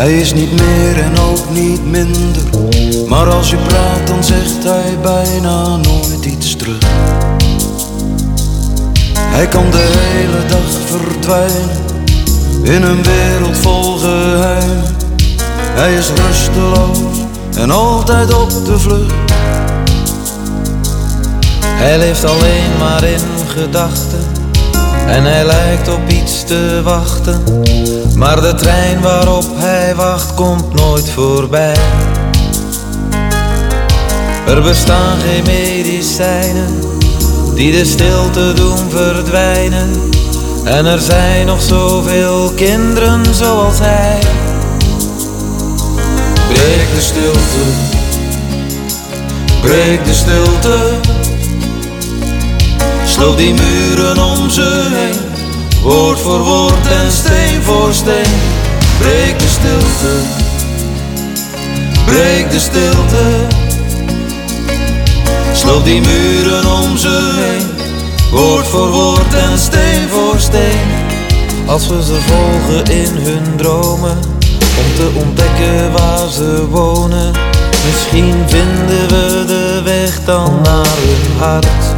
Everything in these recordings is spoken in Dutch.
Hij is niet meer en ook niet minder. Maar als je praat, dan zegt hij bijna nooit iets terug. Hij kan de hele dag verdwijnen in een wereld vol geheimen. Hij is rusteloos en altijd op de vlucht. Hij leeft alleen maar in gedachten en hij lijkt op iets te wachten. Maar de trein waarop hij wacht komt nooit voorbij. Er bestaan geen medicijnen die de stilte doen verdwijnen. En er zijn nog zoveel kinderen zoals hij. Breek de stilte, breek de stilte. Sloop die muren om ze heen, woord voor woord en steen voor steen. Breek de stilte, breek de stilte. Sloop die muren om ze heen, woord voor woord en steen voor steen. Als we ze volgen in hun dromen, om te ontdekken waar ze wonen. Misschien vinden we de weg dan naar hun hart.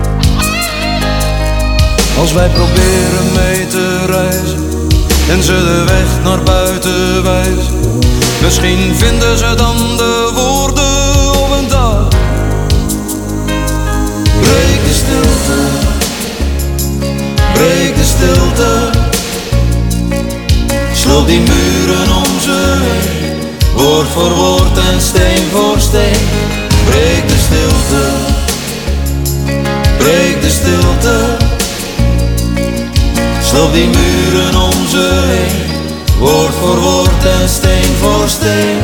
Als wij proberen mee te reizen en ze de weg naar buiten wijzen, misschien vinden ze dan de woorden op een dag. Breek de stilte, breek de stilte. Sloop die muren om ze heen, woord voor woord en steen voor steen. Breek de stilte, breek de stilte. Sloop die muren om ze heen, woord voor woord en steen voor steen.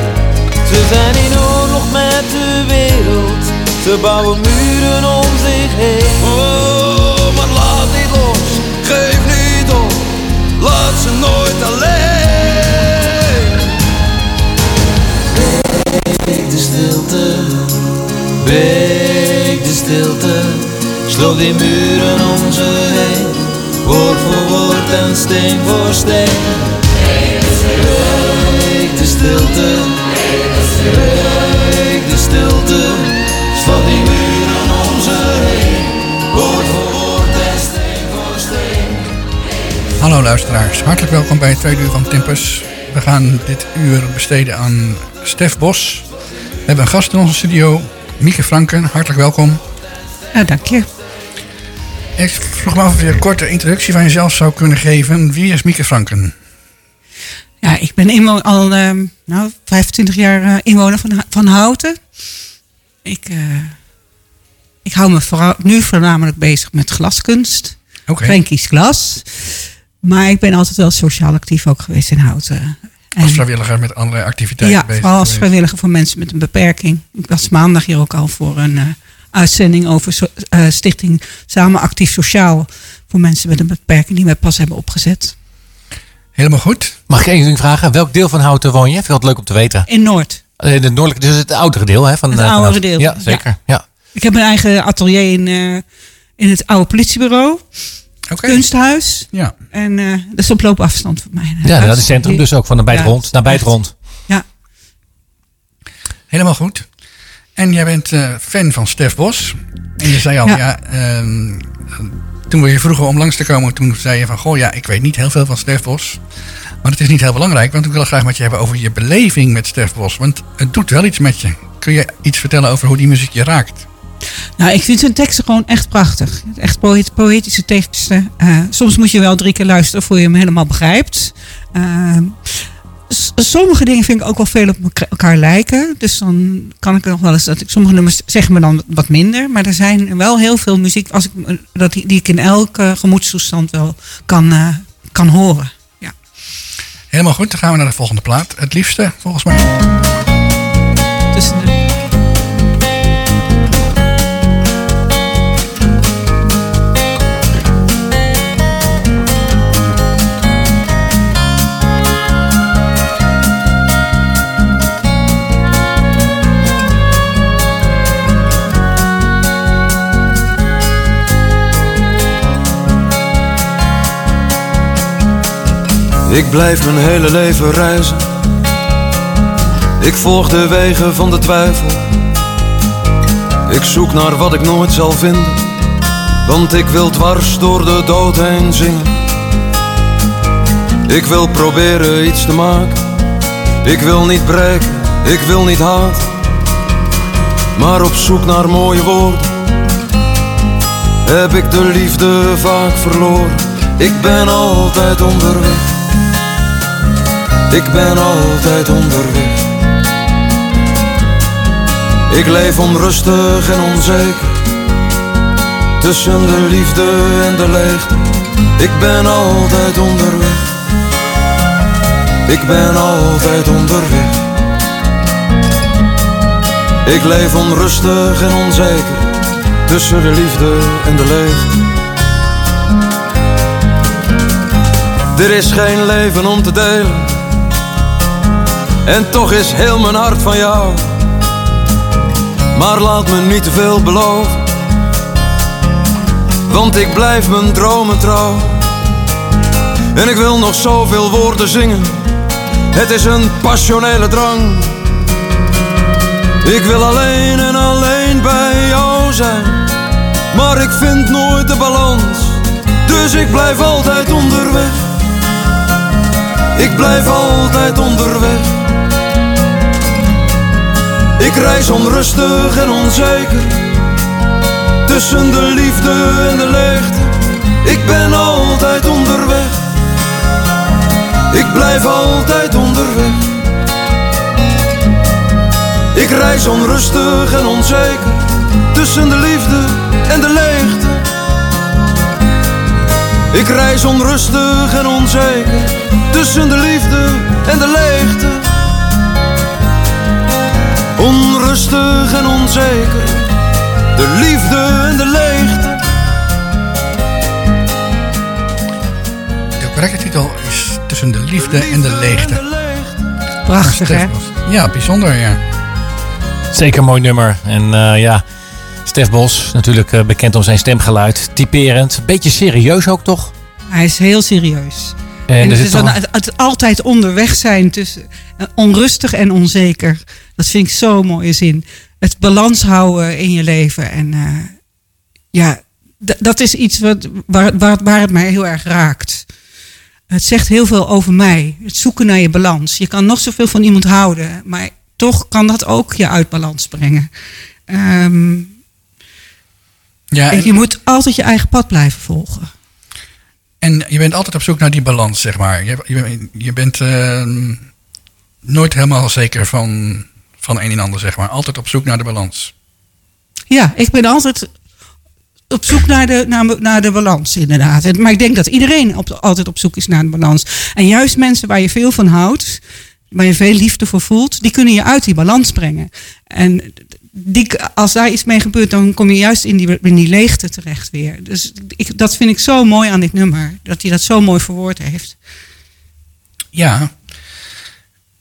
Ze zijn in oorlog met de wereld, ze bouwen muren om zich heen. Oh, maar laat niet los, geef niet op, laat ze nooit alleen. Breek de stilte, breek de stilte, sloop die muren om ze heen. Woord voor woord en steen voor steen. Breek de stilte, breek de stilte. Sloop die muren om ze heen. Woord voor woord en steen voor steen. Hallo luisteraars, hartelijk welkom bij het tweede uur van Timpus. We gaan dit uur besteden aan Stef Bos. We hebben een gast in onze studio, Mieke Franken. Hartelijk welkom. Ja, dank je. Ik vroeg me af of je een korte introductie van jezelf zou kunnen geven. Wie is Mieke Franken? Ja, ik ben al ehm, nou, 25 jaar eh, inwoner van, van Houten. Ik, eh, ik hou me vooral, nu voornamelijk bezig met glaskunst. Oké. Frankie's glas. Maar ik ben altijd wel sociaal actief ook geweest in Houten. En- Als vrijwilliger met allerlei activiteiten ja, bezig vooral als geweest. vrijwilliger voor mensen met een beperking. Ik was maandag hier ook al voor een eh, uitzending over so- eh, Stichting Samen Actief Sociaal. Voor mensen met een beperking die wij pas hebben opgezet. Helemaal goed. Mag ik één ding vragen? Welk deel van Houten woon je? Vind altijd leuk om te weten. In Noord. Eh, Het noordelijke, dus het oudere deel hè? Van, Het eh, van oudere deel, Ja, zeker. Ja. Ik heb een eigen atelier in, eh, in het oude politiebureau. Oké. Kunsthuis. Ja. En eh, dat is op loopafstand van mij. Ja, dat is het centrum dus ook van de bijt Ja, rond. Naar bijt rond. Ja, Helemaal goed. En jij bent eh, fan van Stef Bos. En je zei al, ja, Ja. ehm, toen we je vroegen om langs te komen, toen zei je van, goh ja, ik weet niet heel veel van Stef Bos. Maar het is niet heel belangrijk, want ik wil graag met je hebben over je beleving met Stef Bos. Want het doet wel iets met je. Kun je iets vertellen over hoe die muziek je raakt? nou ik vind zijn teksten gewoon echt prachtig. Echt poët- poëtische teksten. Eh, soms moet je wel drie keer luisteren voor je hem helemaal begrijpt. S- sommige dingen vind ik ook wel veel op elka- elkaar lijken. Dus dan kan ik er nog wel eens dat ik sommige nummers zeggen me dan wat minder. Maar er zijn wel heel veel muziek als ik, dat die, die ik in elke gemoedstoestand wel kan, eh, kan horen. Ja. Helemaal goed, dan gaan we naar de volgende plaat. Het liefste, volgens mij. Tussen de, Ik blijf mijn hele leven reizen Ik volg de wegen van de twijfel. Ik zoek naar wat ik nooit zal vinden. Want ik wil dwars door de dood heen zingen. Ik wil proberen iets te maken. Ik wil niet breken, ik wil niet haten. Maar op zoek naar mooie woorden heb ik de liefde vaak verloren. Ik ben altijd onderweg. Ik ben altijd onderweg. Ik leef onrustig en onzeker. Tussen de liefde en de leegte. Ik ben altijd onderweg. Ik ben altijd onderweg. Ik leef onrustig en onzeker. Tussen de liefde en de leegte. Er is geen leven om te delen. En toch is heel mijn hart van jou. Maar laat me niet te veel beloven. Want ik blijf mijn dromen trouw. En ik wil nog zoveel woorden zingen. Het is een passionele drang. Ik wil alleen en alleen bij jou zijn. Maar ik vind nooit de balans. Dus ik blijf altijd onderweg. Ik blijf altijd onderweg. Ik reis onrustig en onzeker. Tussen de liefde en de leegte. Ik ben altijd onderweg. Ik blijf altijd onderweg. Ik reis onrustig en onzeker. Tussen de liefde en de leegte. Ik reis onrustig en onzeker. Tussen de liefde en de leegte. Onrustig en onzeker. De liefde en de leegte. De correcte titel is Tussen de liefde en de leegte. Prachtig, hè? Stef Bos. Ja, bijzonder, ja. Zeker een mooi nummer. En eh, ja, Stef Bos, natuurlijk eh, bekend om zijn stemgeluid. Typerend. Beetje serieus ook toch? Hij is heel serieus. En, En er het zit is toch dan een- het, het altijd onderweg zijn tussen eh, onrustig en onzeker. Dat vind ik zo'n mooie zin. Het balans houden in je leven. En eh, ja, dat is iets wat, waar, waar, waar het mij heel erg raakt. Het zegt heel veel over mij. Het zoeken naar je balans. Je kan nog zoveel van iemand houden, maar toch kan dat ook je uit balans brengen. Ehm, ja en je moet altijd je eigen pad blijven volgen. en je bent altijd op zoek naar die balans, zeg maar. Je, je, je bent eh, nooit helemaal zeker van, van een en ander, zeg maar. Altijd op zoek naar de balans. Ja, ik ben altijd op zoek naar de, naar, naar de balans, inderdaad. Maar ik denk dat iedereen op, altijd op zoek is naar de balans. En juist mensen waar je veel van houdt, waar je veel liefde voor voelt, die kunnen je uit die balans brengen. En die, als daar iets mee gebeurt, dan kom je juist in die, in die leegte terecht weer. Dus ik, dat vind ik zo mooi aan dit nummer, dat hij dat zo mooi verwoord heeft. Ja.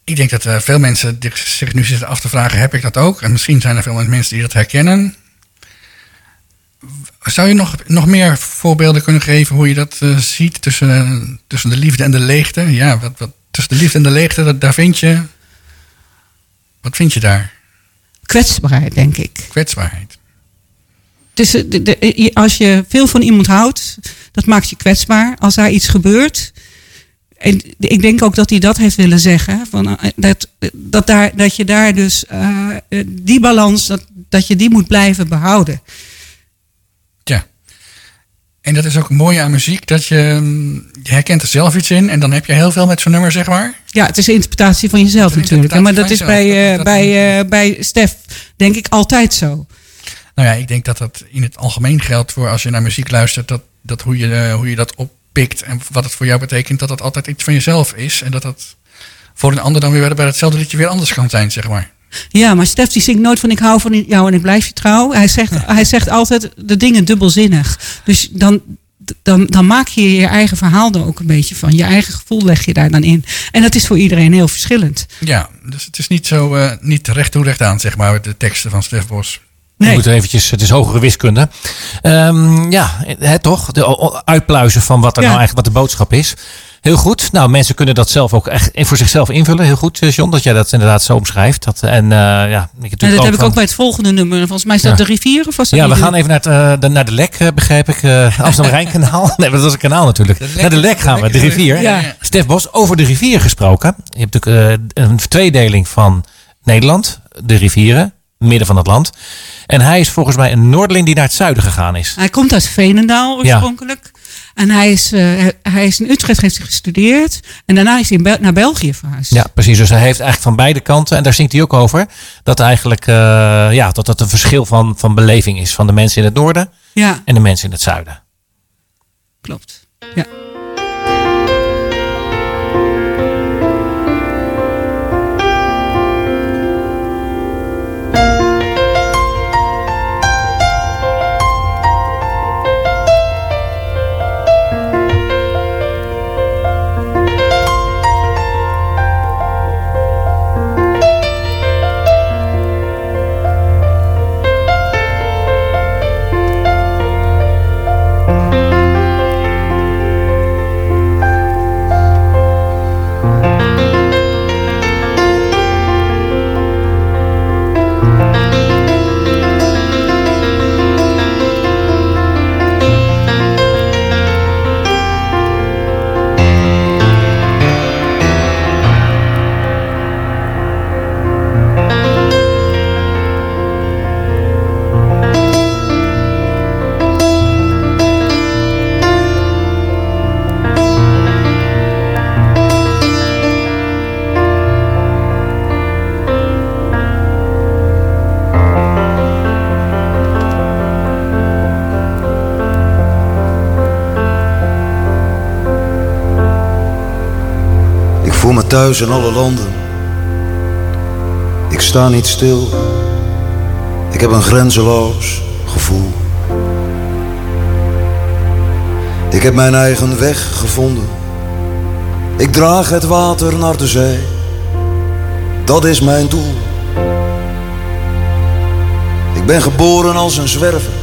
Ik denk dat eh, veel mensen zich nu zitten af te vragen, heb ik dat ook? En misschien zijn er veel mensen die dat herkennen. Zou je nog, nog meer voorbeelden kunnen geven hoe je dat eh, ziet tussen, tussen de liefde en de leegte? Ja, wat, wat, tussen de liefde en de leegte, dat, daar vind je... Wat vind je daar? Kwetsbaarheid, denk ik. Kwetsbaarheid. Dus de, de- als je veel van iemand houdt, dat maakt je kwetsbaar. Als daar iets gebeurt. En ik denk ook dat hij dat heeft willen zeggen. Van, eh, dat, dat, daar, dat je daar dus eh, eh, die balans, dat, dat je die moet blijven behouden. Ja. En dat is ook mooi aan muziek, dat je, mm, je herkent er zelf iets in en dan heb je heel veel met zo'n nummer, zeg maar. Ja, het is interpretatie van jezelf natuurlijk. Maar dat is bij, eh, dat bij, eh, bij Stef denk ik altijd zo. Nou ja, ik denk dat dat in het algemeen geldt voor als je naar muziek luistert, dat, dat hoe, je, eh, hoe je dat oppikt en wat het voor jou betekent, dat dat altijd iets van jezelf is. En dat dat voor een ander dan weer bij hetzelfde liedje weer anders kan zijn, zeg maar. Ja, maar Stef die zingt nooit van ik hou van jou en ik blijf je trouw. Hij zegt, hij zegt altijd de dingen dubbelzinnig. Dus dan, dan, dan maak je je eigen verhaal er ook een beetje van. Je eigen gevoel leg je daar dan in. En dat is voor iedereen heel verschillend. Ja, dus het is niet zo, eh, niet recht toe recht aan, zeg maar, de teksten van Stef Bos. Nee. We moeten eventjes, het is hogere wiskunde. Ehm, ja, hè, toch? De uitpluizen van wat er Ja. nou eigenlijk wat de boodschap is. Heel goed. Nou, mensen kunnen dat zelf ook echt voor zichzelf invullen. Heel goed, eh, John, dat jij dat inderdaad zo omschrijft. Dat, en eh, ja, ik En natuurlijk dat heb ik ook bij het volgende nummer. Volgens mij is dat Ja. de rivier of was dat Ja, we gaan even naar, het, eh, de, naar de Lek, eh, begrijp ik. eh Amsterdam-Rijnkanaal. Nee, maar dat is een kanaal natuurlijk. Lek- naar de Lek gaan we, Lek de rivier. Ja. Stef Bos, over de rivier gesproken. Je hebt natuurlijk eh, een tweedeling van Nederland. De rivieren, midden van het land. En hij is volgens mij een Noorderling die naar het zuiden gegaan is. Hij komt uit Veenendaal oorspronkelijk. En hij is, eh, hij is in Utrecht heeft hij gestudeerd. En daarna is hij Bel- naar België verhuisd. Ja, precies. Dus hij heeft eigenlijk van beide kanten, en daar zingt hij ook over, dat eigenlijk eh, ja, dat dat een verschil van, van beleving is van de mensen in het noorden ja en de mensen in het zuiden. klopt. Ja. Thuis in alle landen. Ik sta niet stil. Ik heb een grenzeloos gevoel. Ik heb mijn eigen weg gevonden. Ik draag het water naar de zee. Dat is mijn doel. Ik ben geboren als een zwerver.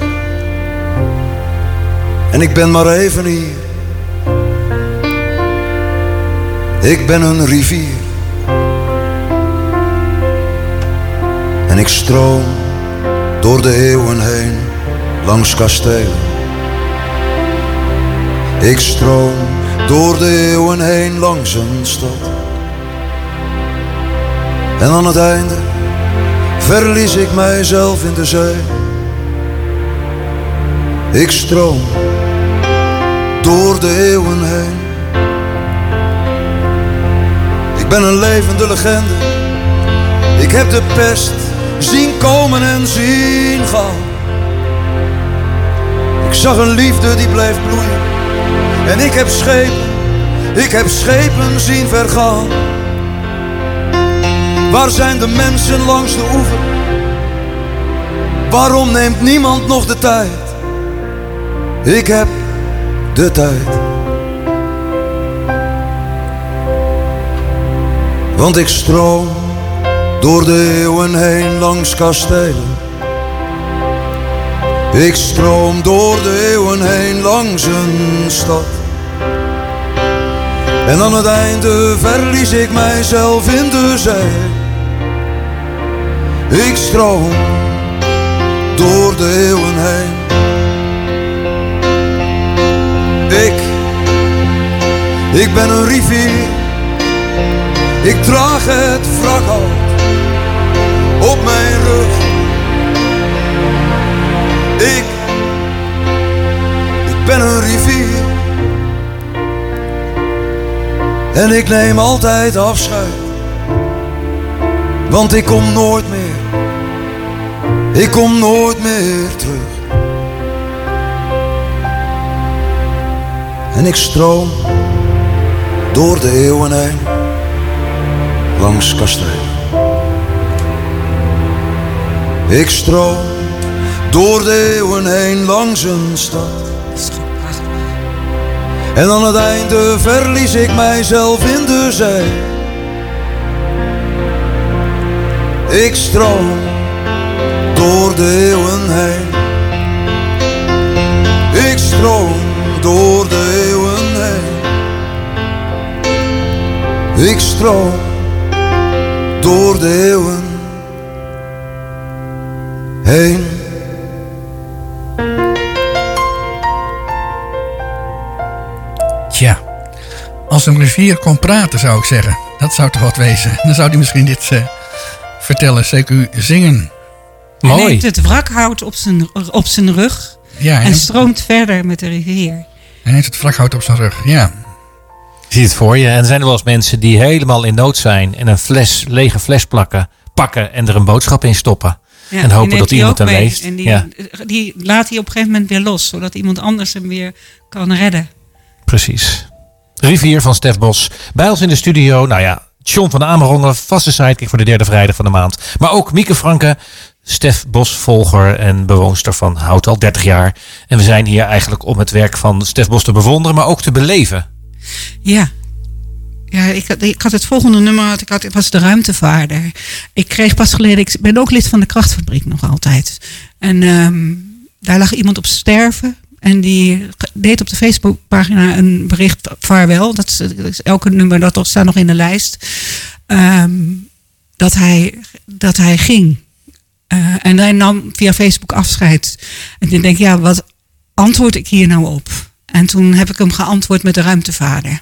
En ik ben maar even hier. Ik ben een rivier. En ik stroom door de eeuwen heen langs kastelen. Ik stroom door de eeuwen heen langs een stad. En aan het einde verlies ik mijzelf in de zee. Ik stroom door de eeuwen heen. Ben een levende legende. Ik heb de pest zien komen en zien gaan. Ik zag een liefde die bleef bloeien. En ik heb schepen, ik heb schepen zien vergaan. Waar zijn de mensen langs de oever? Waarom neemt niemand nog de tijd? Ik heb de tijd. Want ik stroom door de eeuwen heen langs kastelen. Ik stroom door de eeuwen heen langs een stad. En aan het einde verlies ik mijzelf in de zee. Ik stroom door de eeuwen heen. Ik, ik ben een rivier. Ik draag het wrak uit op mijn rug. Ik, ik ben een rivier. En ik neem altijd afscheid. Want ik kom nooit meer. Ik kom nooit meer terug. En ik stroom door de eeuwen heen langs kasteel Ik stroom door de eeuwen heen langs een stad. En aan het einde verlies ik mijzelf in de zee. Ik stroom door de eeuwen heen. Ik stroom door de eeuwen heen. Ik stroom Tja, als een rivier kon praten zou ik zeggen. Dat zou toch wat wezen. Dan zou hij misschien dit eh, vertellen, zeker zingen. Hij neemt het wrakhout op zijn, op zijn rug Ja, en en stroomt verder met de rivier. hij neemt het wrakhout op zijn rug. Ja, ziet het voor je. En er zijn er wel eens mensen die helemaal in nood zijn en een fles, lege fles plakken, pakken en er een boodschap in stoppen. Ja, En hopen dat iemand hem leest. En die, Ja. die laat hij op een gegeven moment weer los, zodat iemand anders hem weer kan redden. Precies. Rivier van Stef Bos. Bij ons in de studio, nou ja, John van Amerongen, vaste sidekick voor de derde vrijdag van de maand. Maar ook Mieke Franke, Stef Bos volger en bewoonster van Hout al 30 jaar. En we zijn hier eigenlijk om het werk van Stef Bos te bewonderen, maar ook te beleven. Ja. Ja, ik had, ik had het volgende nummer, had, ik had, was de ruimtevaarder. Ik kreeg pas geleden, ik ben ook lid van de krachtfabriek nog altijd. En ehm, daar lag iemand op sterven. En die deed op de Facebookpagina een bericht vaarwel. Dat is, elke nummer dat staat nog in de lijst. Ehm, dat, hij, dat hij ging. Eh, en hij nam via Facebook afscheid. En ik denk, ja, wat antwoord ik hier nou op? En toen heb ik hem geantwoord met de ruimtevader.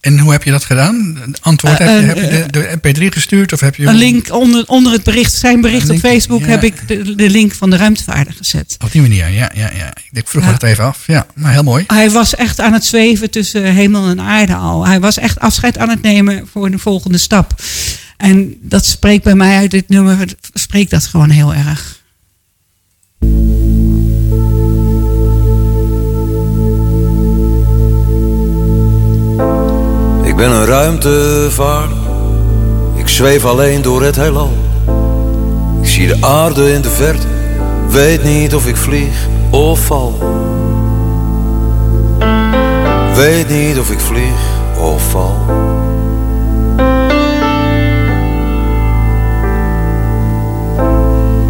en hoe heb je dat gedaan? Antwoord, Eh, heb, je, heb je de, de mp3 gestuurd? Of heb je Een link onder, onder het bericht, zijn bericht op Facebook, ja. heb ik de, de link van de ruimtevaarder gezet. Op die manier, ja. ja, ja. Ik vroeg Ja. dat even af. Ja, maar heel mooi. Hij was echt aan het zweven tussen hemel en aarde al. Hij was echt afscheid aan het nemen voor de volgende stap. En dat spreekt bij mij uit dit nummer, spreekt dat gewoon heel erg. Ben een ruimtevaarder. Ik zweef alleen door het heelal. Ik zie de aarde in de verte. Weet niet of ik vlieg of val. Weet niet of ik vlieg of val.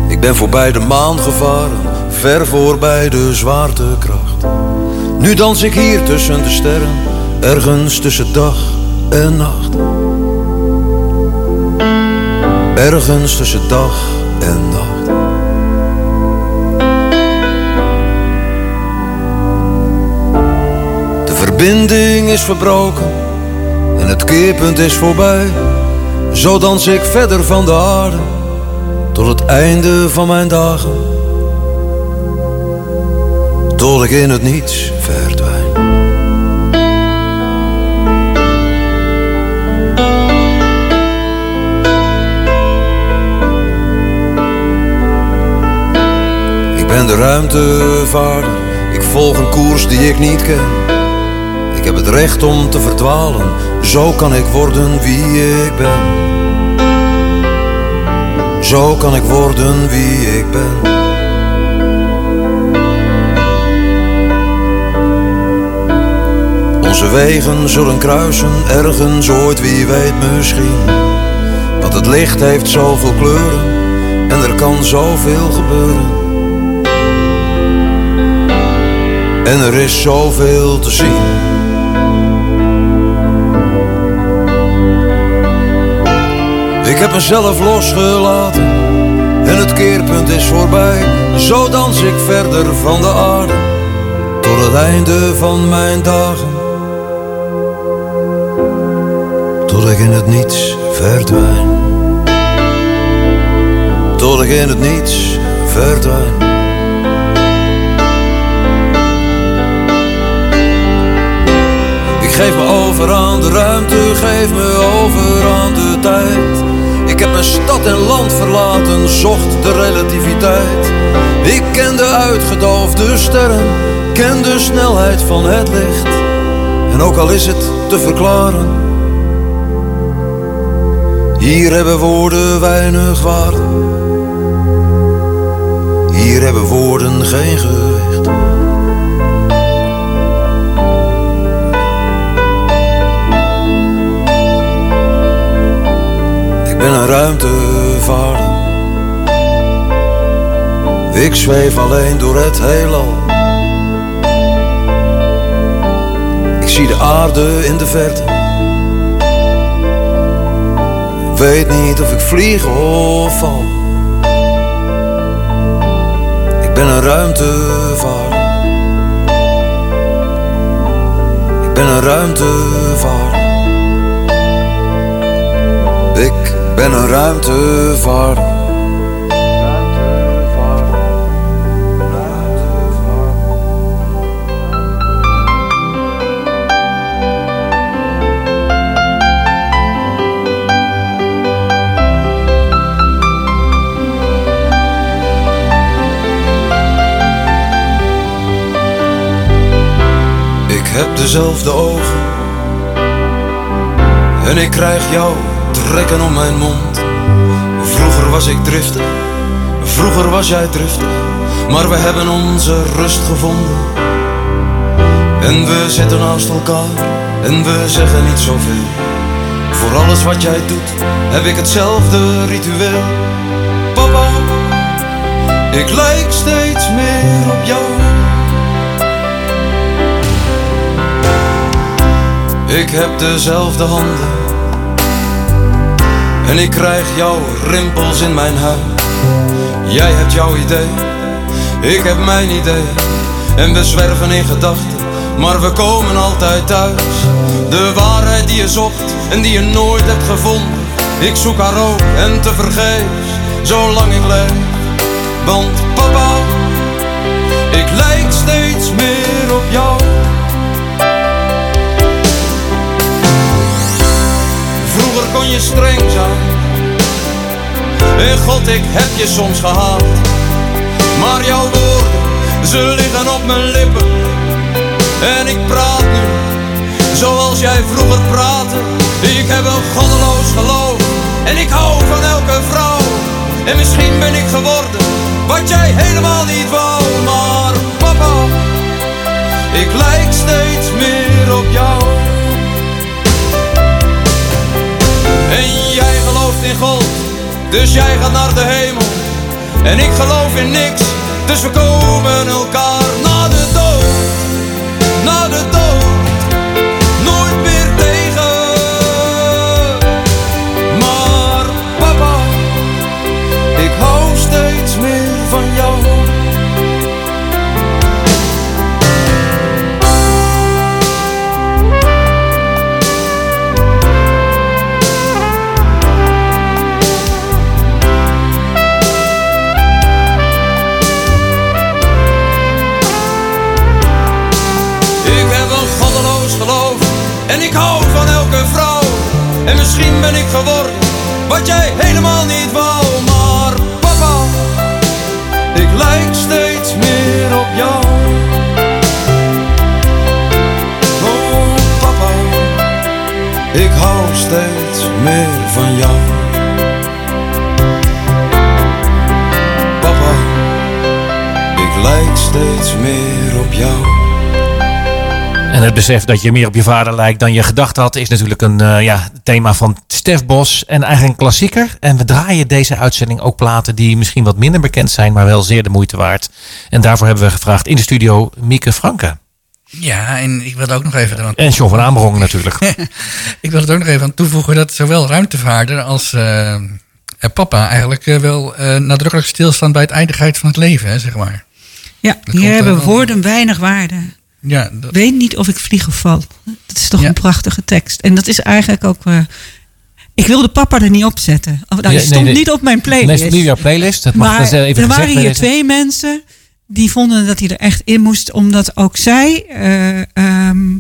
Ik ben voorbij de maan gevaren, ver voorbij de zwaartekracht. Nu dans ik hier tussen de sterren, ergens tussen dag en nacht. Ergens tussen dag en nacht. De verbinding is verbroken en het keerpunt is voorbij. Zo dans ik verder van de aarde tot het einde van mijn dagen. Tot ik in het niets verdwijn. Ben de ruimtevaarder, ik volg een koers die ik niet ken. Ik heb het recht om te verdwalen, zo kan ik worden wie ik ben. Zo kan ik worden wie ik ben. Onze wegen zullen kruisen, ergens ooit, wie weet misschien. Want het licht heeft zoveel kleuren en er kan zoveel gebeuren. En er is zoveel te zien. Ik heb mezelf losgelaten en het keerpunt is voorbij. Zo dans ik verder van de aarde tot het einde van mijn dagen. Tot ik in het niets verdwijn. Tot ik in het niets verdwijn. Ik geef me over aan de ruimte, geef me over aan de tijd. Ik heb mijn stad en land verlaten, zocht de relativiteit. Ik ken de uitgedoofde sterren, ken de snelheid van het licht. En ook al is het te verklaren, hier hebben woorden weinig waarde. Hier hebben woorden geen gewicht. Ik ben een ruimtevaarder. Ik zweef alleen door het heelal. Ik zie de aarde in de verte. weet niet of ik vlieg of val. Ik ben een ruimtevaarder. Ik ben een ruimtevaarder. Ik ben een ruimtevaarder. Ik heb dezelfde ogen en ik krijg jou trekken om mijn mond. Vroeger was ik driftig, vroeger was jij driftig, maar we hebben onze rust gevonden. En we zitten naast elkaar en we zeggen niet zoveel. Voor alles wat jij doet heb ik hetzelfde ritueel. Papa, ik lijk steeds meer op jou. Ik heb dezelfde handen en ik krijg jouw rimpels in mijn huid. Jij hebt jouw idee, ik heb mijn idee. En we zwerven in gedachten, maar we komen altijd thuis. De waarheid die je zocht en die je nooit hebt gevonden. Ik zoek haar ook en te vergeefs, zolang ik leef. Want papa, ik lijk steeds meer je streng zijn. En God, ik heb je soms gehaat. Maar jouw woorden, ze liggen op mijn lippen. En ik praat nu, zoals jij vroeger praatte. Ik heb een goddeloos geloof. En ik hou van elke vrouw. En misschien ben ik geworden, wat jij helemaal niet wou. Maar papa, ik lijk steeds meer op jou. In God, dus jij gaat naar de hemel. En ik geloof in niks, dus we komen elkaar misschien ben ik geworden wat jij helemaal niet wou. Maar papa, ik lijk steeds meer op jou. Oh papa, ik hou steeds meer van jou. Papa, ik lijk steeds meer op jou. En het besef dat je meer op je vader lijkt dan je gedacht had, is natuurlijk een eh, ja, thema van Stef Bos en eigenlijk een klassieker. En we draaien deze uitzending ook platen die misschien wat minder bekend zijn, maar wel zeer de moeite waard. En daarvoor hebben we gevraagd in de studio Mieke Franke. Ja, en ik wilde ook nog even eraan En John van Amerongen natuurlijk. Ik wil het ook nog even aan toevoegen dat zowel ruimtevaarder als eh, eh, papa eigenlijk wel eh, nadrukkelijk stilstaan bij het eindigheid van het leven, hè, zeg maar. Ja, hier er hebben woorden weinig waarde. Ja, dat, Weet niet of ik vlieg of val. Dat is toch Ja. een prachtige tekst. En dat is eigenlijk ook... eh, ik wilde papa er niet op zetten. Of, nou, nee, stond nee. niet op mijn playlist. Nee, niet jouw playlist. Dat mag maar even er waren hier deze. twee mensen die vonden dat hij er echt in moest. Omdat ook zij eh, ehm,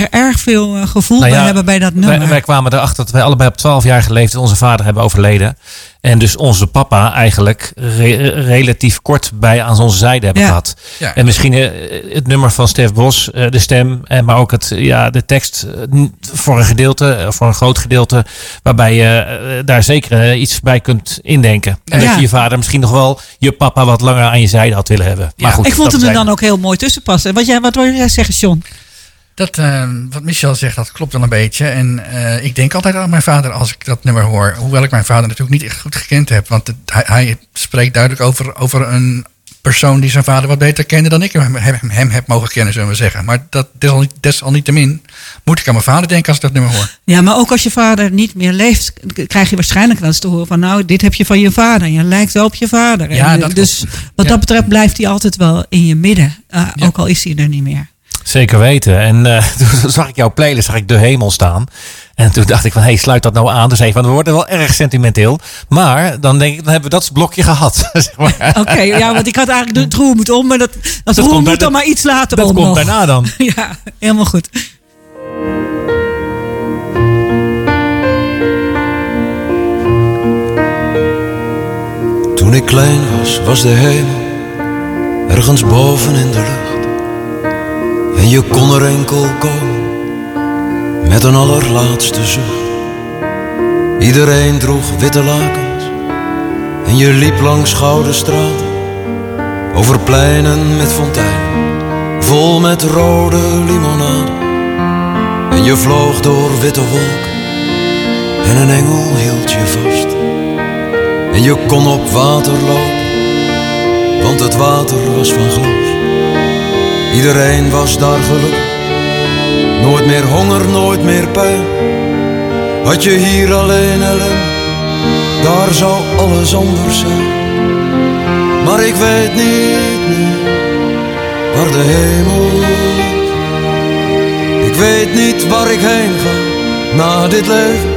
er erg veel eh, gevoel Nou ja, bij hebben bij dat nummer. Wij, wij kwamen erachter dat wij allebei op 12 jaar geleefd onze vader hebben overleden. En dus onze papa eigenlijk re- relatief kort bij aan onze zijde hebben Ja. gehad. Ja. En misschien eh, het nummer van Stef Bos, eh, de stem, en maar ook het, ja, de tekst voor een gedeelte, voor een groot gedeelte, waarbij je eh, daar zeker iets bij kunt indenken. En Ja. dat je je vader misschien nog wel je papa wat langer aan je zijde had willen hebben. Maar Ja. goed, ik vond hem er dan ook heel mooi tussen passen. Wat, jij, wat wil jij zeggen, John? Dat, eh, wat Michel zegt, dat klopt wel een beetje. En eh, ik denk altijd aan mijn vader als ik dat nummer hoor. Hoewel ik mijn vader natuurlijk niet echt goed gekend heb. Want het- hij, hij spreekt duidelijk over, over een persoon die zijn vader wat beter kende dan ik hem, hem, hem heb mogen kennen, zullen we zeggen. Maar dat desal- desalniettemin moet ik aan mijn vader denken als ik dat nummer hoor. Ja, maar ook als je vader niet meer leeft, krijg je waarschijnlijk wel eens te horen van nou, dit heb je van je vader. Je lijkt wel op je vader. En, Ja, eh, dat dus klopt. wat Ja. dat betreft blijft hij altijd wel in je midden. eh, Ja. Ook al is hij er niet meer. Zeker weten. En eh, toen zag ik jouw playlist, zag ik De Hemel staan. En toen dacht ik van, hé, hey, sluit dat nou aan. Dus even, we worden wel erg sentimenteel. Maar dan denk ik, dan hebben we dat blokje gehad. zeg maar. Oké, ja, want ik had eigenlijk het roer moet om, maar dat, dat, roer komt moet dan de- maar iets later Dat om komt nog. daarna dan. Ja, helemaal goed. Toen ik klein was, was de hemel ergens boven in de lucht. En je kon er enkel komen met een allerlaatste zucht. Iedereen droeg witte lakens en je liep langs gouden straten. Over pleinen met fonteinen, vol met rode limonade. En je vloog door witte wolken en een engel hield je vast. En je kon op water lopen, want het water was van glas. Iedereen was daar gelukkig, nooit meer honger, nooit meer pijn. Had je hier alleen ellende, daar zou alles anders zijn. Maar ik weet niet meer waar de hemel. Ik weet niet waar ik heen ga na dit leven.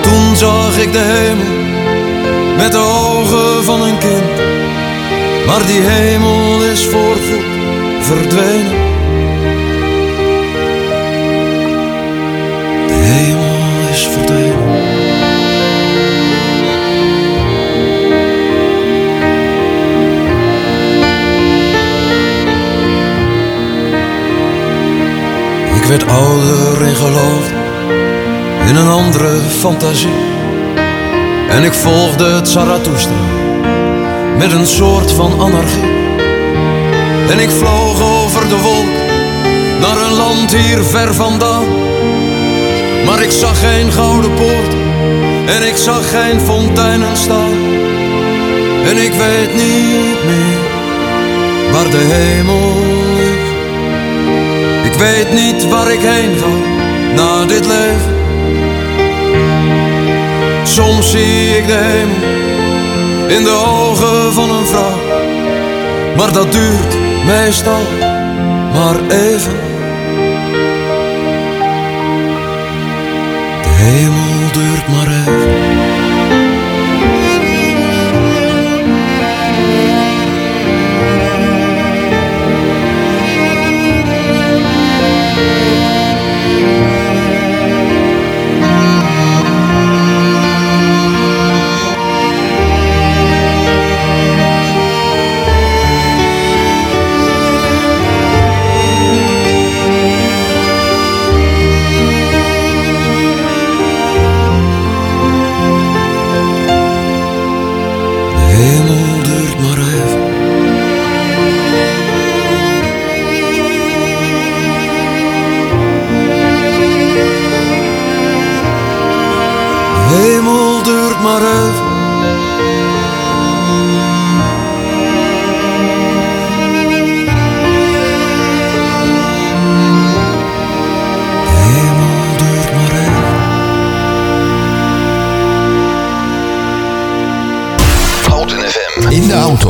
Toen zag ik de hemel met de ogen van een kind. Maar die hemel is voorgoed verdwenen. De hemel is verdwenen. Ik werd ouder en geloofde in een andere fantasie. En ik volgde het Zarathustra met een soort van anarchie. En ik vloog over de wolk naar een land hier ver vandaan. Maar ik zag geen gouden poort en ik zag geen fonteinen staan. En ik weet niet meer waar de hemel is. Ik weet niet waar ik heen ga na dit leven. Soms zie ik de hemel in de ogen van een vrouw. Maar dat duurt meestal maar even. De hemel duurt maar even.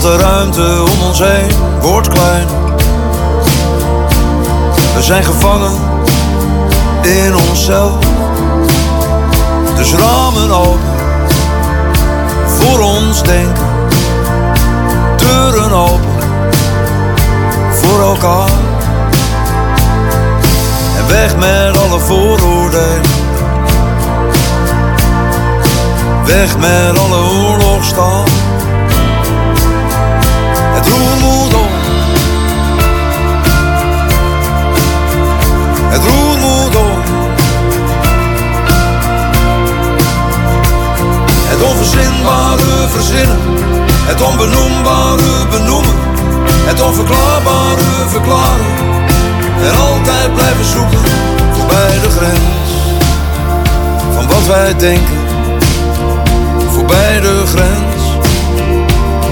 De ruimte om ons heen wordt klein. We zijn gevangen in onszelf. Dus ramen open voor ons denken, deuren open voor elkaar. En weg met alle vooroordelen. Weg met alle oorlogstaal. Het onverzinbare verzinnen. Het onbenoembare benoemen. Het onverklaarbare verklaren. En altijd blijven zoeken voorbij de grens. Van wat wij denken. Voorbij de grens.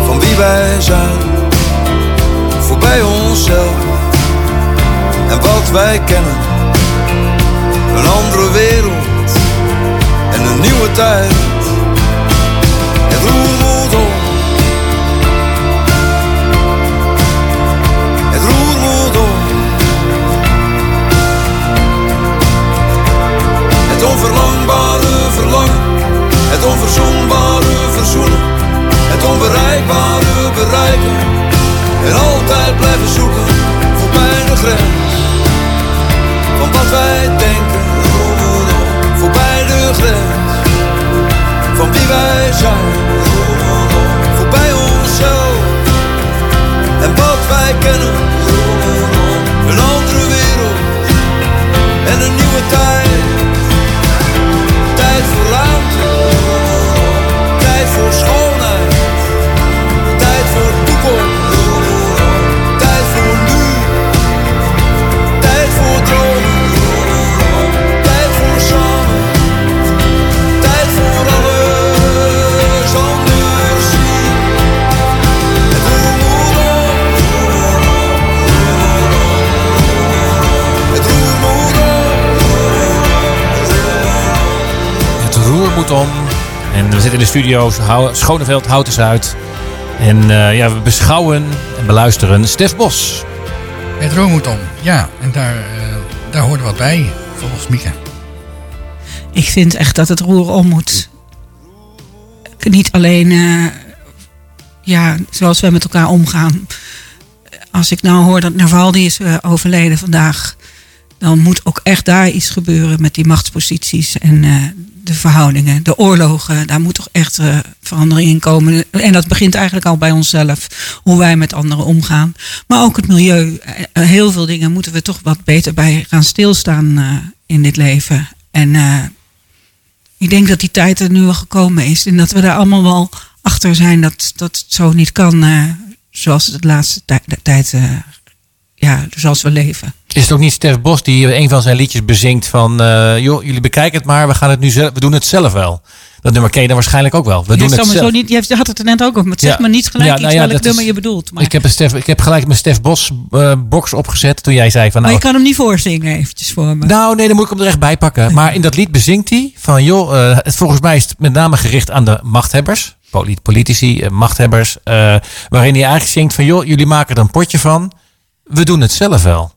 Van wie wij zijn. Voorbij onszelf. En wat wij kennen. Een andere wereld. En een nieuwe tijd. Onverzoenbare verzoenen. Het onbereikbare bereiken. En altijd blijven zoeken voorbij de grens. Van wat wij denken. Voorbij de grens. Van wie wij zijn. Voorbij onszelf. En wat wij kennen. Een andere wereld. En een nieuwe tijd. Tijd voor ruimte. Voor schoonheid. Tijd voor toekomst. Tijd voor nu. Tijd voor dromen. Tijd voor samen. Tijd voor alles anders zien. Het roer. Het roer moet op. Het roer moet om. En we zitten in de studio Hou- Schoneveld, Houten Zuid. En eh, ja, we beschouwen en beluisteren Stef Bos. Het roer moet om. Ja, en daar, eh, daar hoort wat bij, volgens Mieke. Ik vind echt dat het roer om moet. Niet alleen eh, ja, zoals we met elkaar omgaan. Als ik nou hoor dat Navalny is overleden vandaag. Dan moet ook echt daar iets gebeuren met die machtsposities en eh, de verhoudingen, de oorlogen. Daar moet toch echt eh, verandering in komen. En dat begint eigenlijk al bij onszelf, hoe wij met anderen omgaan. Maar ook het milieu. Eh, heel veel dingen moeten we toch wat beter bij gaan stilstaan in dit leven. En ik denk dat die tijd er nu al gekomen is. En dat we daar allemaal wel achter zijn dat, dat het zo niet kan zoals het de laatste tijd, ja, zoals we leven. Is het ook niet Stef Bos die een van zijn liedjes bezingt van... eh, joh, jullie bekijken het maar, we, gaan het nu zelf, we doen het zelf wel. Dat nummer ken je dan waarschijnlijk ook wel. We Je doen het zelf. zo niet, je had het er net ook over, maar het Ja. zegt me niet gelijk Ja, iets nou ja, welk nummer je bedoelt. Maar, Ik heb, een Stef, ik heb gelijk mijn Stef Bos eh, box opgezet toen jij zei van... maar Nou, je kan hem niet voorzingen eventjes voor me. Nou, nee, dan moet ik hem er echt bij pakken. Maar in dat lied bezingt hij van, joh, eh, het, volgens mij is het met name gericht aan de machthebbers. poli- Politici, machthebbers. waarin hij eigenlijk zingt van, joh, jullie maken er een potje van. We doen het zelf wel.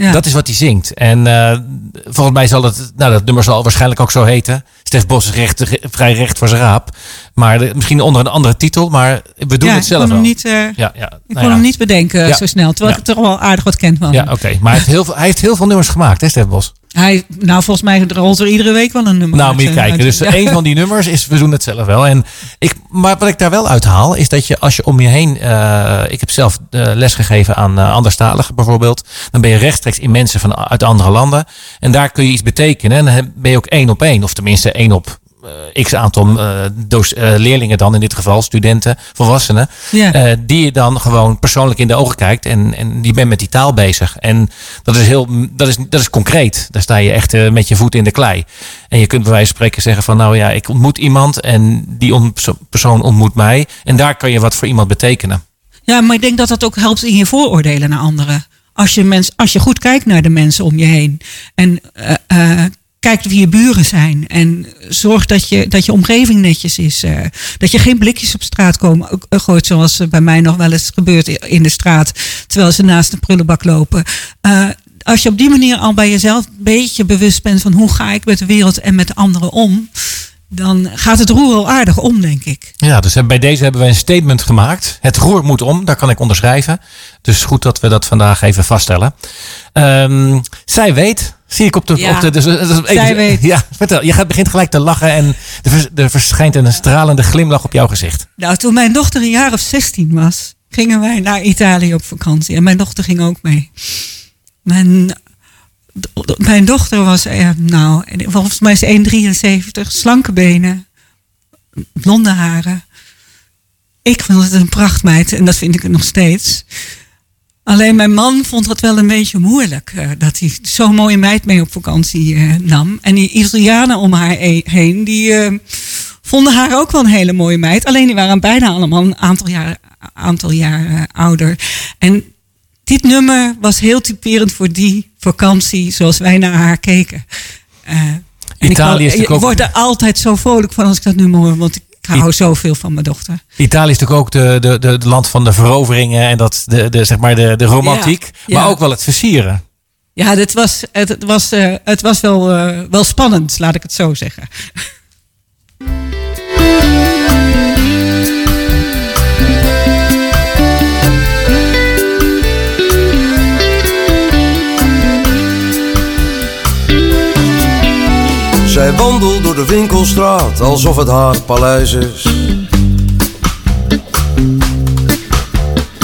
Ja. Dat is wat hij zingt. En eh, volgens mij zal het, nou dat nummer zal waarschijnlijk ook zo heten. Stef Bos is recht, re- vrij recht voor zijn raap. Maar de- misschien onder een andere titel, maar we doen ja, het zelf ik kon wel. hem niet, eh, ja, ja, ik nou kon ja. hem niet bedenken zo snel. Terwijl ik het toch wel aardig wat ken van Ja, oké. Maar hij heeft, heel veel, hij heeft heel veel nummers gemaakt, hè, Stef Bos? Hij, nou, volgens mij rolt er iedere week wel een nummer Nou, uit, moet je eh, kijken. uit- Dus ja. een van die nummers is We doen het zelf wel. En ik, maar wat ik daar wel uithaal, is dat je als je om je heen. eh, ik heb zelf eh, lesgegeven aan eh, anderstaligen bijvoorbeeld. Dan ben je rechtstreeks in mensen van, uit andere landen. En daar kun je iets betekenen. En dan ben je ook één op één, of tenminste één op. eh, x aantal eh, doos- eh, leerlingen dan in dit geval, studenten, volwassenen. Ja. die je dan gewoon persoonlijk in de ogen kijkt. En, en die bent met die taal bezig. En dat is heel, dat is, dat is concreet. Daar sta je echt met je voet in de klei. En je kunt bij wijze van spreken zeggen van nou ja, ik ontmoet iemand en die on- persoon ontmoet mij. En daar kan je wat voor iemand betekenen. Ja, maar ik denk dat dat ook helpt in je vooroordelen naar anderen. Als je, mens, als je goed kijkt naar de mensen om je heen. En kijkt wie je buren zijn. En zorg dat je, dat je omgeving netjes is. eh, dat je geen blikjes op straat komen, ook, eh, gooit zoals eh, bij mij nog wel eens gebeurt in de straat. Terwijl ze naast een prullenbak lopen. Als je op die manier al bij jezelf een beetje bewust bent van hoe ga ik met de wereld en met de anderen om, dan gaat het roer al aardig om, denk ik. Ja, dus bij deze hebben we een statement gemaakt. Het roer moet om, daar kan ik onderschrijven. Dus goed dat we dat vandaag even vaststellen. Ehm, zij weet, zie ik op de... Ja, op de dus, dus- zij weet. Ja, vertel. Je gaat, begint gelijk te lachen en er, er verschijnt een stralende glimlach op jouw gezicht. Nou, toen mijn dochter een jaar of 16 was, gingen wij naar Italië op vakantie. En mijn dochter ging ook mee. Mijn, mijn dochter was, eh, nou, volgens mij is 1,73, slanke benen, blonde haren. Ik vond het een prachtmeid en dat vind ik het nog steeds. Alleen mijn man vond het wel een beetje moeilijk. eh, dat hij zo'n mooie meid mee op vakantie eh, nam. En die Italianen om haar heen, die eh, vonden haar ook wel een hele mooie meid. Alleen die waren bijna allemaal een aantal jaar, aantal ouder. En dit nummer was heel typerend voor die vakantie zoals wij naar haar keken. Eh, ik, Italië wou- is ik word er altijd zo vrolijk van als ik dat nummer hoor. Want ik hou zoveel van mijn dochter. Italië is natuurlijk ook de, de, de, land van de veroveringen en dat, de, de, zeg maar de, de romantiek. Ja, Maar ook wel het versieren. Ja, dit was, het, het was, eh, het was wel, eh, wel spannend, laat ik het zo zeggen. Zij wandelt door de winkelstraat alsof het haar paleis is.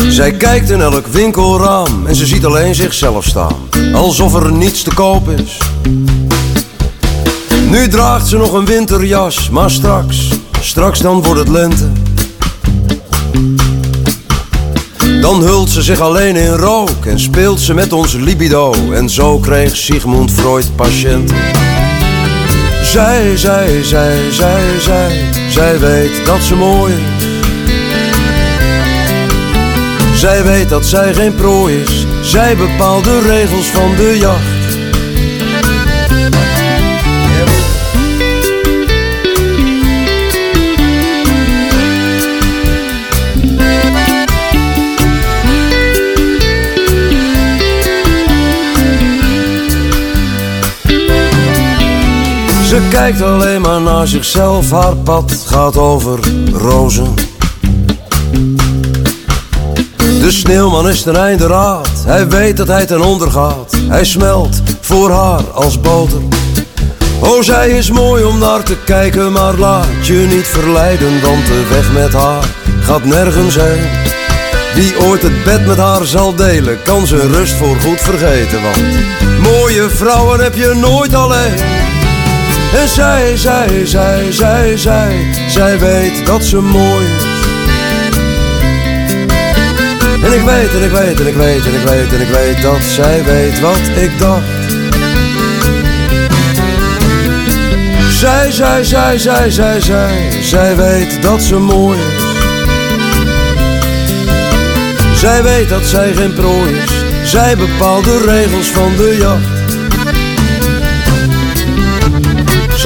Zij kijkt in elk winkelraam en ze ziet alleen zichzelf staan, alsof er niets te koop is. Nu draagt ze nog een winterjas, maar straks, straks dan wordt het lente. Dan hult ze zich alleen in rook en speelt ze met ons libido. En zo kreeg Sigmund Freud patiënten. Zij, zij, zij, zij, zij, zij weet dat ze mooi is. Zij weet dat zij geen prooi is. Zij bepaalt de regels van de jacht. Ze kijkt alleen maar naar zichzelf, haar pad gaat over rozen. De sneeuwman is ten einde raad, hij weet dat hij ten onder gaat. Hij smelt voor haar als boter. Oh, zij is mooi om naar te kijken, maar laat je niet verleiden, want de weg met haar gaat nergens heen. Wie ooit het bed met haar zal delen, kan zijn rust voor goed vergeten, want mooie vrouwen heb je nooit alleen. En zij, zij, zij, zij, zij, zij weet dat ze mooi is. En ik weet, en ik weet, en ik weet, en ik weet, en ik weet dat zij weet wat ik dacht. Zij, zij, zij, zij, zij, zij, zij weet dat ze mooi is. Zij weet dat zij geen prooi is. Zij bepaalt de regels van de jacht.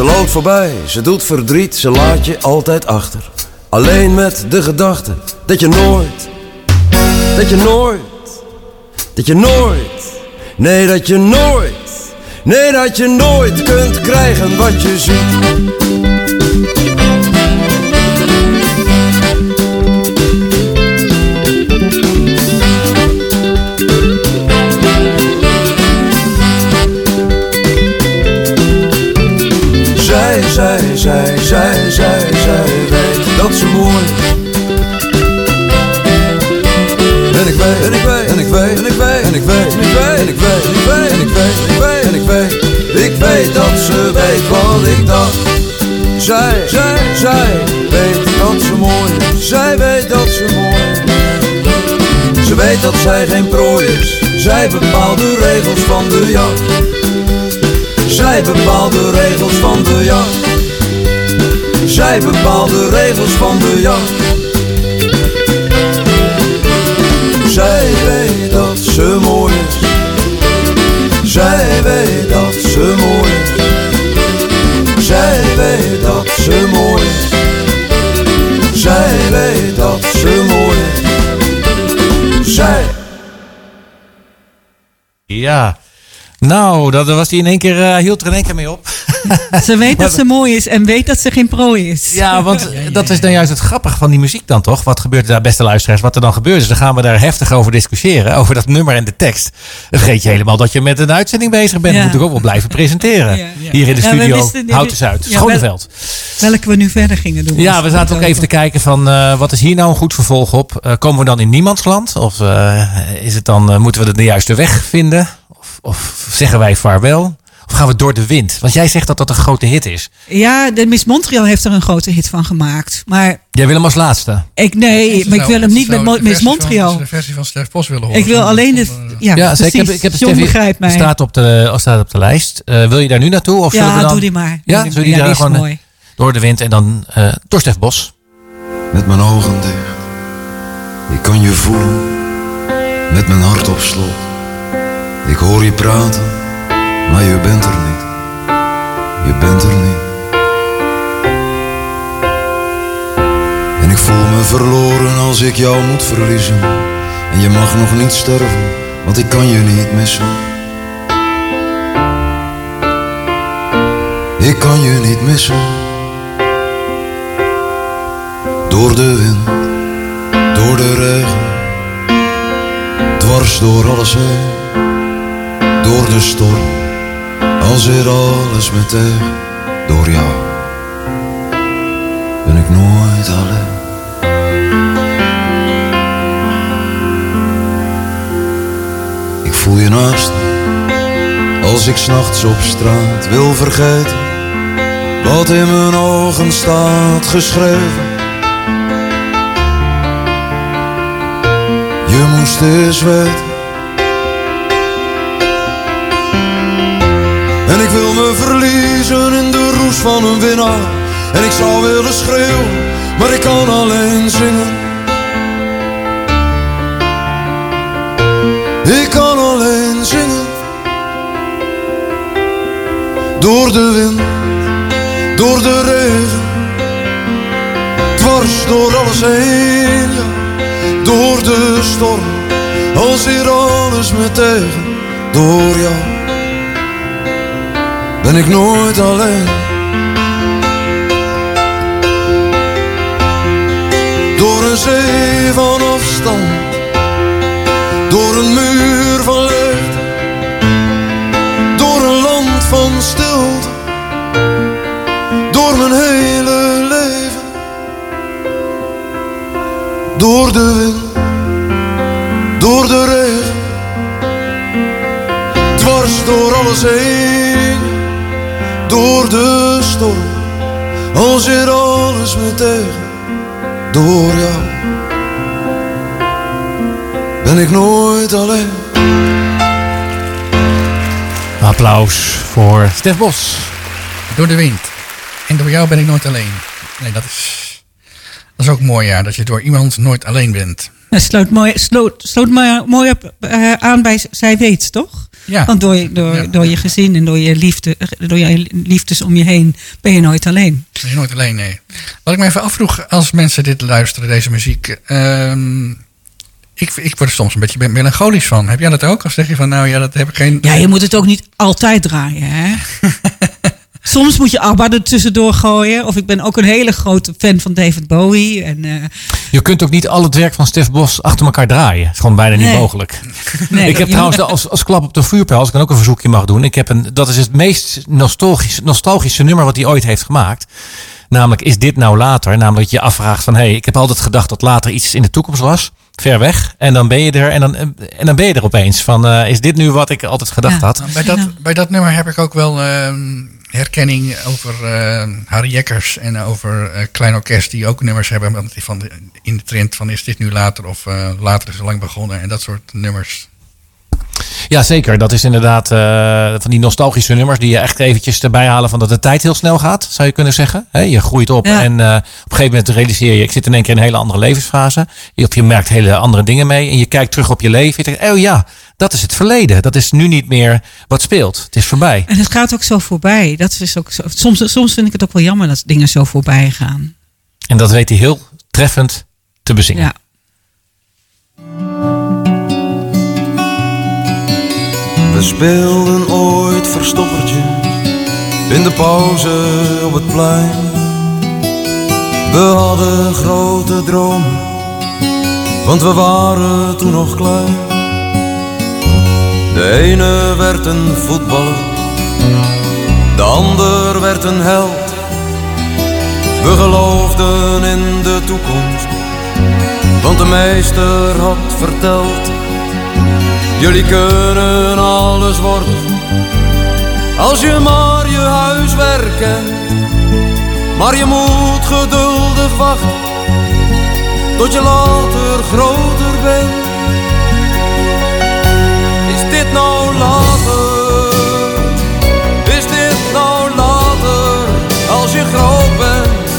Ze loopt voorbij, ze doet verdriet, ze laat je altijd achter. Alleen met de gedachte dat je nooit, dat je nooit, dat je nooit, nee dat je nooit, nee dat je nooit kunt krijgen wat je ziet. Zij, zij, zij, zij, weet dat ze mooi. En ik weet, en ik weet, en ik weet, en ik weet, en ik weet, en ik weet, en ik weet, en ik weet, en ik weet, en ik weet, ik weet dat ze weet wat ik dacht. Zij, zij, zij weet dat ze mooi is. Zij weet dat ze mooi is. Ze weet dat zij geen prooi is. Zij bepaalt de regels van de jacht. Zij bepaalt de regels van de jacht. Zij bepaalt de regels van de jacht. Zij weet dat ze mooi is. Zij weet dat ze mooi is. Zij weet dat ze mooi is. Zij weet dat ze mooi is. Zij. Ja, Nou, dat was die in één keer, eh, hield er in één keer mee op. Ze weet dat ze mooi is en weet dat ze geen prooi is. Ja, want dat is dan juist het grappige van die muziek dan toch? Wat gebeurt er daar, beste luisteraars? Wat er dan gebeurt is, dan gaan we daar heftig over discussiëren. Over dat nummer en de tekst. Dan vergeet je helemaal dat je met een uitzending bezig bent. Ja. Moet ook wel blijven presenteren. Ja. Hier in de studio, wisten- Houten Zuid, ja, Schoneveld. Welke we nu verder gingen doen. Ja, we zaten ook even te kijken van eh, wat is hier nou een goed vervolg op? Eh, komen we dan in niemandsland? Of eh, is het dan, moeten we de juiste weg vinden? Of, of zeggen wij vaarwel? Of gaan we door de wind? Want jij zegt dat dat een grote hit is. Ja, de Miss Montreal heeft er een grote hit van gemaakt. Maar Jij wil hem als laatste. ik, nee, maar ik wil hem niet met Miss Montreal. de versie van Stef Bos willen horen. Ik wil alleen de... Zonder- Ja, Ja, precies. ik heb, ik heb het John begrijpt mij. staat op de, staat op de lijst. Eh, wil je daar nu naartoe? Of ja, dan doe die maar. Ja, Doe die die daar gewoon, mooi. door de wind en dan eh door Stef Bos? met mijn ogen dicht. Ik kan je voelen, met mijn hart op slot. Ik hoor je praten, maar je bent er niet. Je bent er niet. En ik voel me verloren als ik jou moet verliezen. En je mag nog niet sterven, want ik kan je niet missen. Ik kan je niet missen. Door de wind, door de regen, dwars door alles heen. Door de storm, al zit alles me tegen. Door jou ben ik nooit alleen. Ik voel je naast me, als ik s'nachts op straat wil vergeten. Wat in mijn ogen staat geschreven. Je moest eens weten. Van een winnaar. En ik zou willen schreeuwen, maar ik kan alleen zingen. Ik kan alleen zingen. Door de wind, door de regen. Dwars door alles heen, ja. Door de storm, als hier alles me tegen. Door jou ben ik nooit alleen. Door voor Stef Bos. Door de wind. En door jou ben ik nooit alleen. Nee, dat is, dat is ook mooi, ja. Dat je door iemand nooit alleen bent. Dat sloot mooi, sloot, sloot mooi, op, eh, aan bij Zij Weet, toch? Ja. Want door, je- door, Ja. door je gezin en door je, liefde, door je liefdes om je heen ben je nooit alleen. Ben je nooit alleen, nee. Wat ik me even afvroeg, als mensen dit luisteren, deze muziek. ehm, ik, ik word er soms een beetje melancholisch van. Heb jij dat ook? Of zeg je van, nou ja, dat heb ik geen... Ja, je moet het ook niet altijd draaien, hè? Soms moet je ABBA er tussendoor gooien. Of ik ben ook een hele grote fan van David Bowie. En, eh, Je kunt ook niet al het werk van Stef Bos achter elkaar draaien. Dat is gewoon bijna niet mogelijk. nee, ik heb trouwens als, als klap op de vuurpijl, als ik dan ook een verzoekje mag doen. Ik heb een, dat is het meest nostalgische, nostalgische nummer wat hij ooit heeft gemaakt. Namelijk, is dit nou later? Namelijk dat je je afvraagt van, hé, hey, ik heb altijd gedacht dat later iets in de toekomst was. Ver weg. En dan ben je er en dan, en dan ben je er opeens. Van, eh, is dit nu wat ik altijd gedacht Ja. had? Nou, bij, dat, bij dat nummer heb ik ook wel ehm, herkenning over eh, Harry Jekkers en over eh, Klein Orkest, die ook nummers hebben want die van de, in de trend van is dit nu later of eh, later is het lang begonnen en dat soort nummers. Ja, zeker. Dat is inderdaad eh, van die nostalgische nummers die je echt eventjes erbij halen van dat de tijd heel snel gaat, zou je kunnen zeggen. Je groeit op Ja. en eh, op een gegeven moment realiseer je, ik zit in één keer in een hele andere levensfase. Je, je merkt hele andere dingen mee en je kijkt terug op je leven. Je denkt, oh ja, dat is het verleden. Dat is nu niet meer wat speelt. Het is voorbij. En het gaat ook zo voorbij. Dat is ook zo, soms, soms vind ik het ook wel jammer dat dingen zo voorbij gaan. En dat weet hij heel treffend te bezingen. Ja. We speelden ooit verstoppertje in de pauze op het plein. We hadden grote dromen, want we waren toen nog klein. De ene werd een voetballer, de ander werd een held. We geloofden in de toekomst, want de meester had verteld. Jullie kunnen alles worden, als je maar je huiswerk kent. Maar je moet geduldig wachten, tot je later groter bent. Is dit nou later? Is dit nou later, als je groot bent?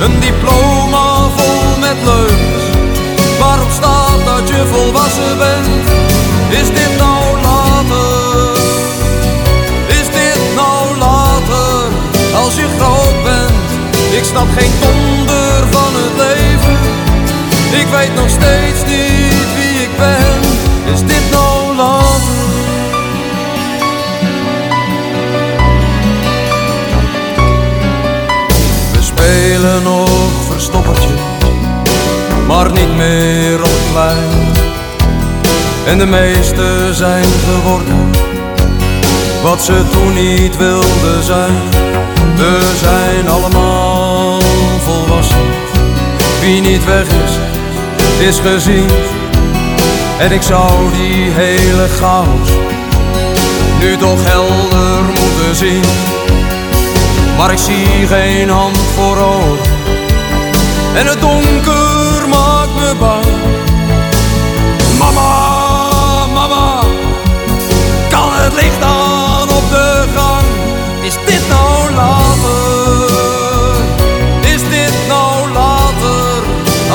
Een diploma vol met leugens, waarop staat dat je volwassen bent. Ik snap geen donder van het leven. Ik weet nog steeds niet wie ik ben. Is dit nou later? We spelen nog verstoppertje, maar niet meer op het. En de meesten zijn geworden wat ze toen niet wilden zijn. We zijn allemaal Wie niet weg is, is gezien. En ik zou die hele chaos nu toch helder moeten zien. Maar ik zie geen hand voor ogen. En het donker maakt me bang. Mama, mama, kan het licht aan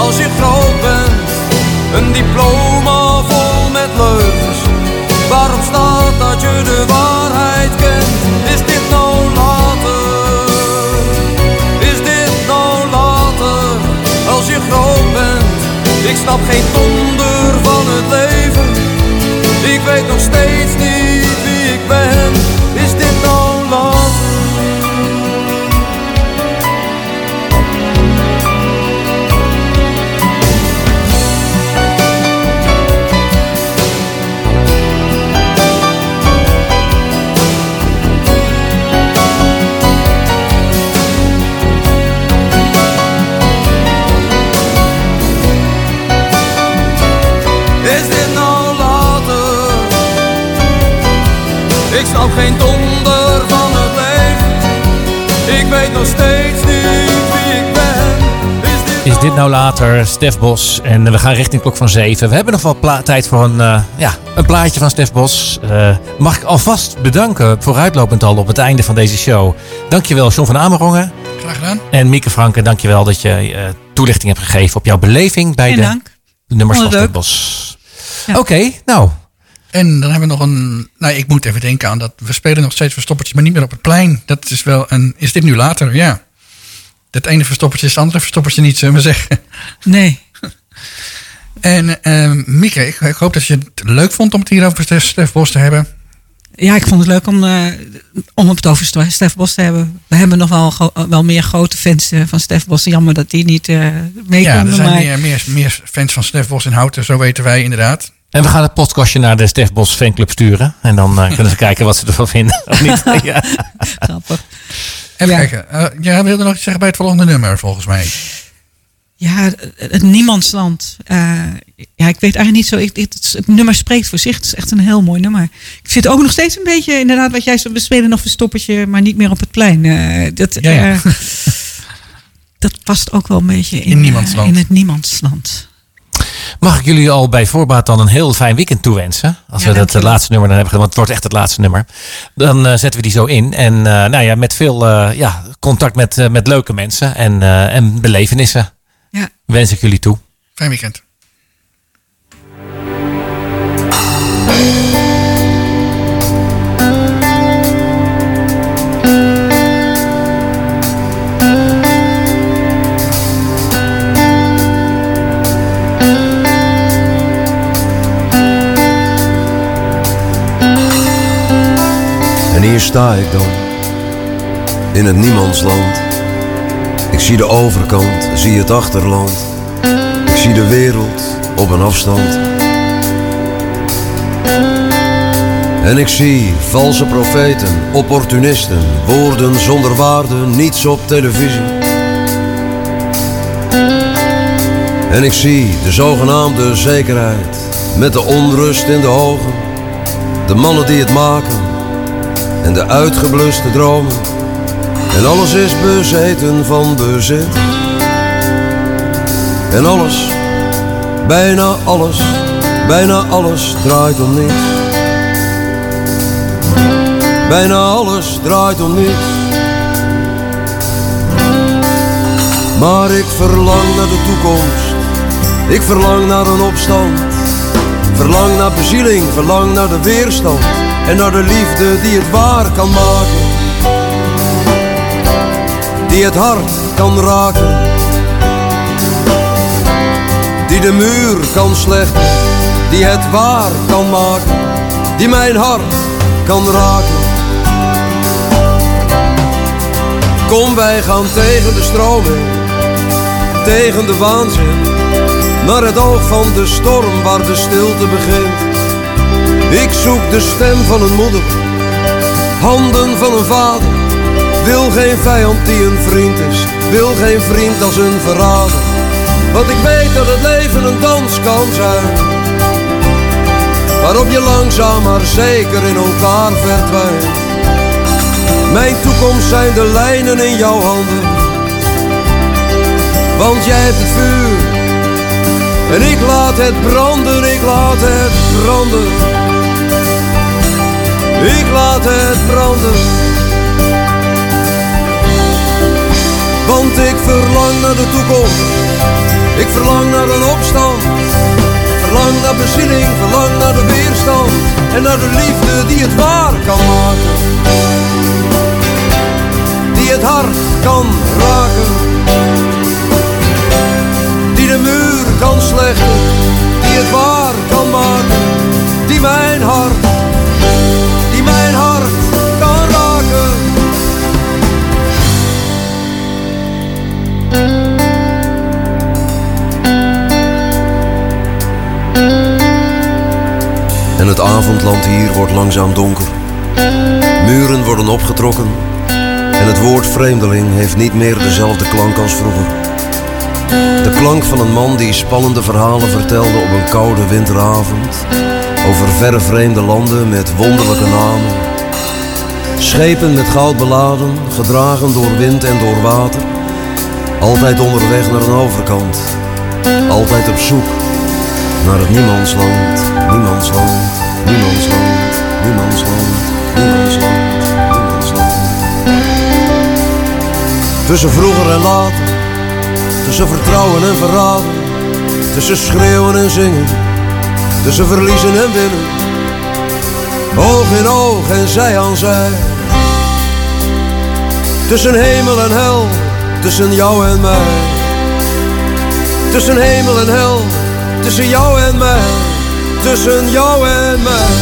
Als je groot bent, een diploma vol met leugens. Waarop staat dat je de waarheid kent? Is dit nou later? Is dit nou later? Als je groot bent, ik snap geen donder van het leven. Ik weet nog steeds niet wie ik ben. Dit, nou later, Stef Bos? En we gaan richting klok van 7. We hebben nog wel tijd voor een, eh, ja, een plaatje van Stef Bos. Eh, mag ik alvast bedanken, vooruitlopend al op het einde van deze show. Dankjewel, John van Amerongen. Graag gedaan. En Mieke Franke, dankjewel dat je eh, toelichting hebt gegeven op jouw beleving bij Geen de dank. nummers van Vond het Stef. Bos. Ja. Oké, nou. En dan hebben we nog een. Nou, ik moet even denken aan dat. We spelen nog steeds verstoppertjes, maar niet meer op het plein. Dat is wel een. Is dit nu later? Ja. Dat ene verstoppertje is het andere verstoppertje niet, zullen we zeggen. Nee. En ehm Mieke, ik, ik hoop dat je het leuk vond om het hier over Stef, Stef Bos te hebben. Ja, ik vond het leuk om, eh, om het over Stef Bos te hebben. We hebben nog wel, wel meer grote fans eh, van Stef Bos. Jammer dat die niet eh mee Ja, er zijn maar- meer, meer, meer fans van Stef Bos in Houten, zo weten wij inderdaad. En we gaan het podcastje naar de Stef Bos fanclub sturen. En dan kunnen ze kijken wat ze ervan vinden. Of niet? ja. Grappig. Even Ja. kijken. eh, jij wilde nog iets zeggen bij het volgende nummer, volgens mij. Ja, het, niemandsland. Eh, ja, ik weet eigenlijk niet zo. Ik, het, het nummer spreekt voor zich. Het is echt een heel mooi nummer. Ik zit ook nog steeds een beetje, inderdaad, wat jij zei. We spelen nog verstoppertje, maar niet meer op het plein. Eh, dat, Ja, ja. dat past ook wel een beetje in, In niemandsland. in het niemandsland. Mag ik jullie al bij voorbaat dan een heel fijn weekend toewensen? Als Ja, we dat laatste nummer dan hebben gedaan, want het wordt echt het laatste nummer. Dan eh, zetten we die zo in. En eh, nou ja, met veel eh, ja, contact met, met leuke mensen en, en belevenissen Ja. wens ik jullie toe. Fijn weekend. Sta ik dan in het niemandsland. Ik zie de overkant, zie het achterland. Ik zie de wereld op een afstand. En ik zie valse profeten, opportunisten, woorden zonder waarde, niets op televisie. En ik zie de zogenaamde zekerheid, met de onrust in de ogen, de mannen die het maken en de uitgebluste dromen. En alles is bezeten van bezit. En alles, bijna alles, bijna alles draait om niets. Bijna alles draait om niets. Maar ik verlang naar de toekomst. Ik verlang naar een opstand. Verlang naar bezieling, verlang naar de weerstand. En naar de liefde die het waar kan maken. Die het hart kan raken. Die de muur kan slechten. Die het waar kan maken. Die mijn hart kan raken. Kom wij gaan tegen de stromen, tegen de waanzin, naar het oog van de storm waar de stilte begint. Ik zoek de stem van een moeder, handen van een vader. Wil geen vijand die een vriend is, wil geen vriend als een verrader. Want ik weet dat het leven een dans kan zijn, waarop je langzaam maar zeker in elkaar verdwijnt. Mijn toekomst zijn de lijnen in jouw handen. Want jij hebt het vuur. En ik laat het branden, ik laat het branden. Ik laat het branden. Want ik verlang naar de toekomst. Ik verlang naar een opstand. Verlang naar bezieling, verlang naar de weerstand. En naar de liefde die het waar kan maken die het hart kan raken. Die de muur kan slechten, die het waar kan maken. Die mijn hart, En het avondland hier wordt langzaam donker. Muren worden opgetrokken en het woord vreemdeling heeft niet meer dezelfde klank als vroeger. De klank van een man die spannende verhalen vertelde op een koude winteravond. Over verre vreemde landen met wonderlijke namen. Schepen met goud beladen, gedragen door wind en door water. Altijd onderweg naar een overkant. Altijd op zoek naar het niemandsland, niemandsland, niemandsland, niemandsland, niemandsland. Tussen vroeger en later, tussen vertrouwen en verraden, tussen schreeuwen en zingen, tussen verliezen en winnen. Oog in oog en zij aan zij. Tussen hemel en hel, tussen jou en mij. Tussen hemel en hel, tussen jou en mij tussen jou en mij.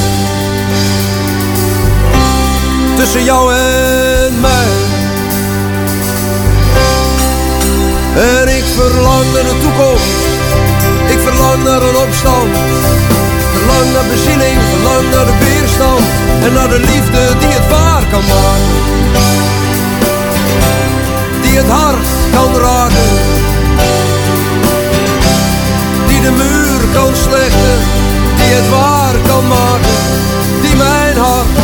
Tussen jou en mij. En ik verlang naar de toekomst. Ik verlang naar een opstand. Verlang naar bezinning, verlang naar de weerstand. En naar de liefde die het waar kan maken. Die het hart kan raken. Die de muur kan slechten die het waar kan maken, die mijn hart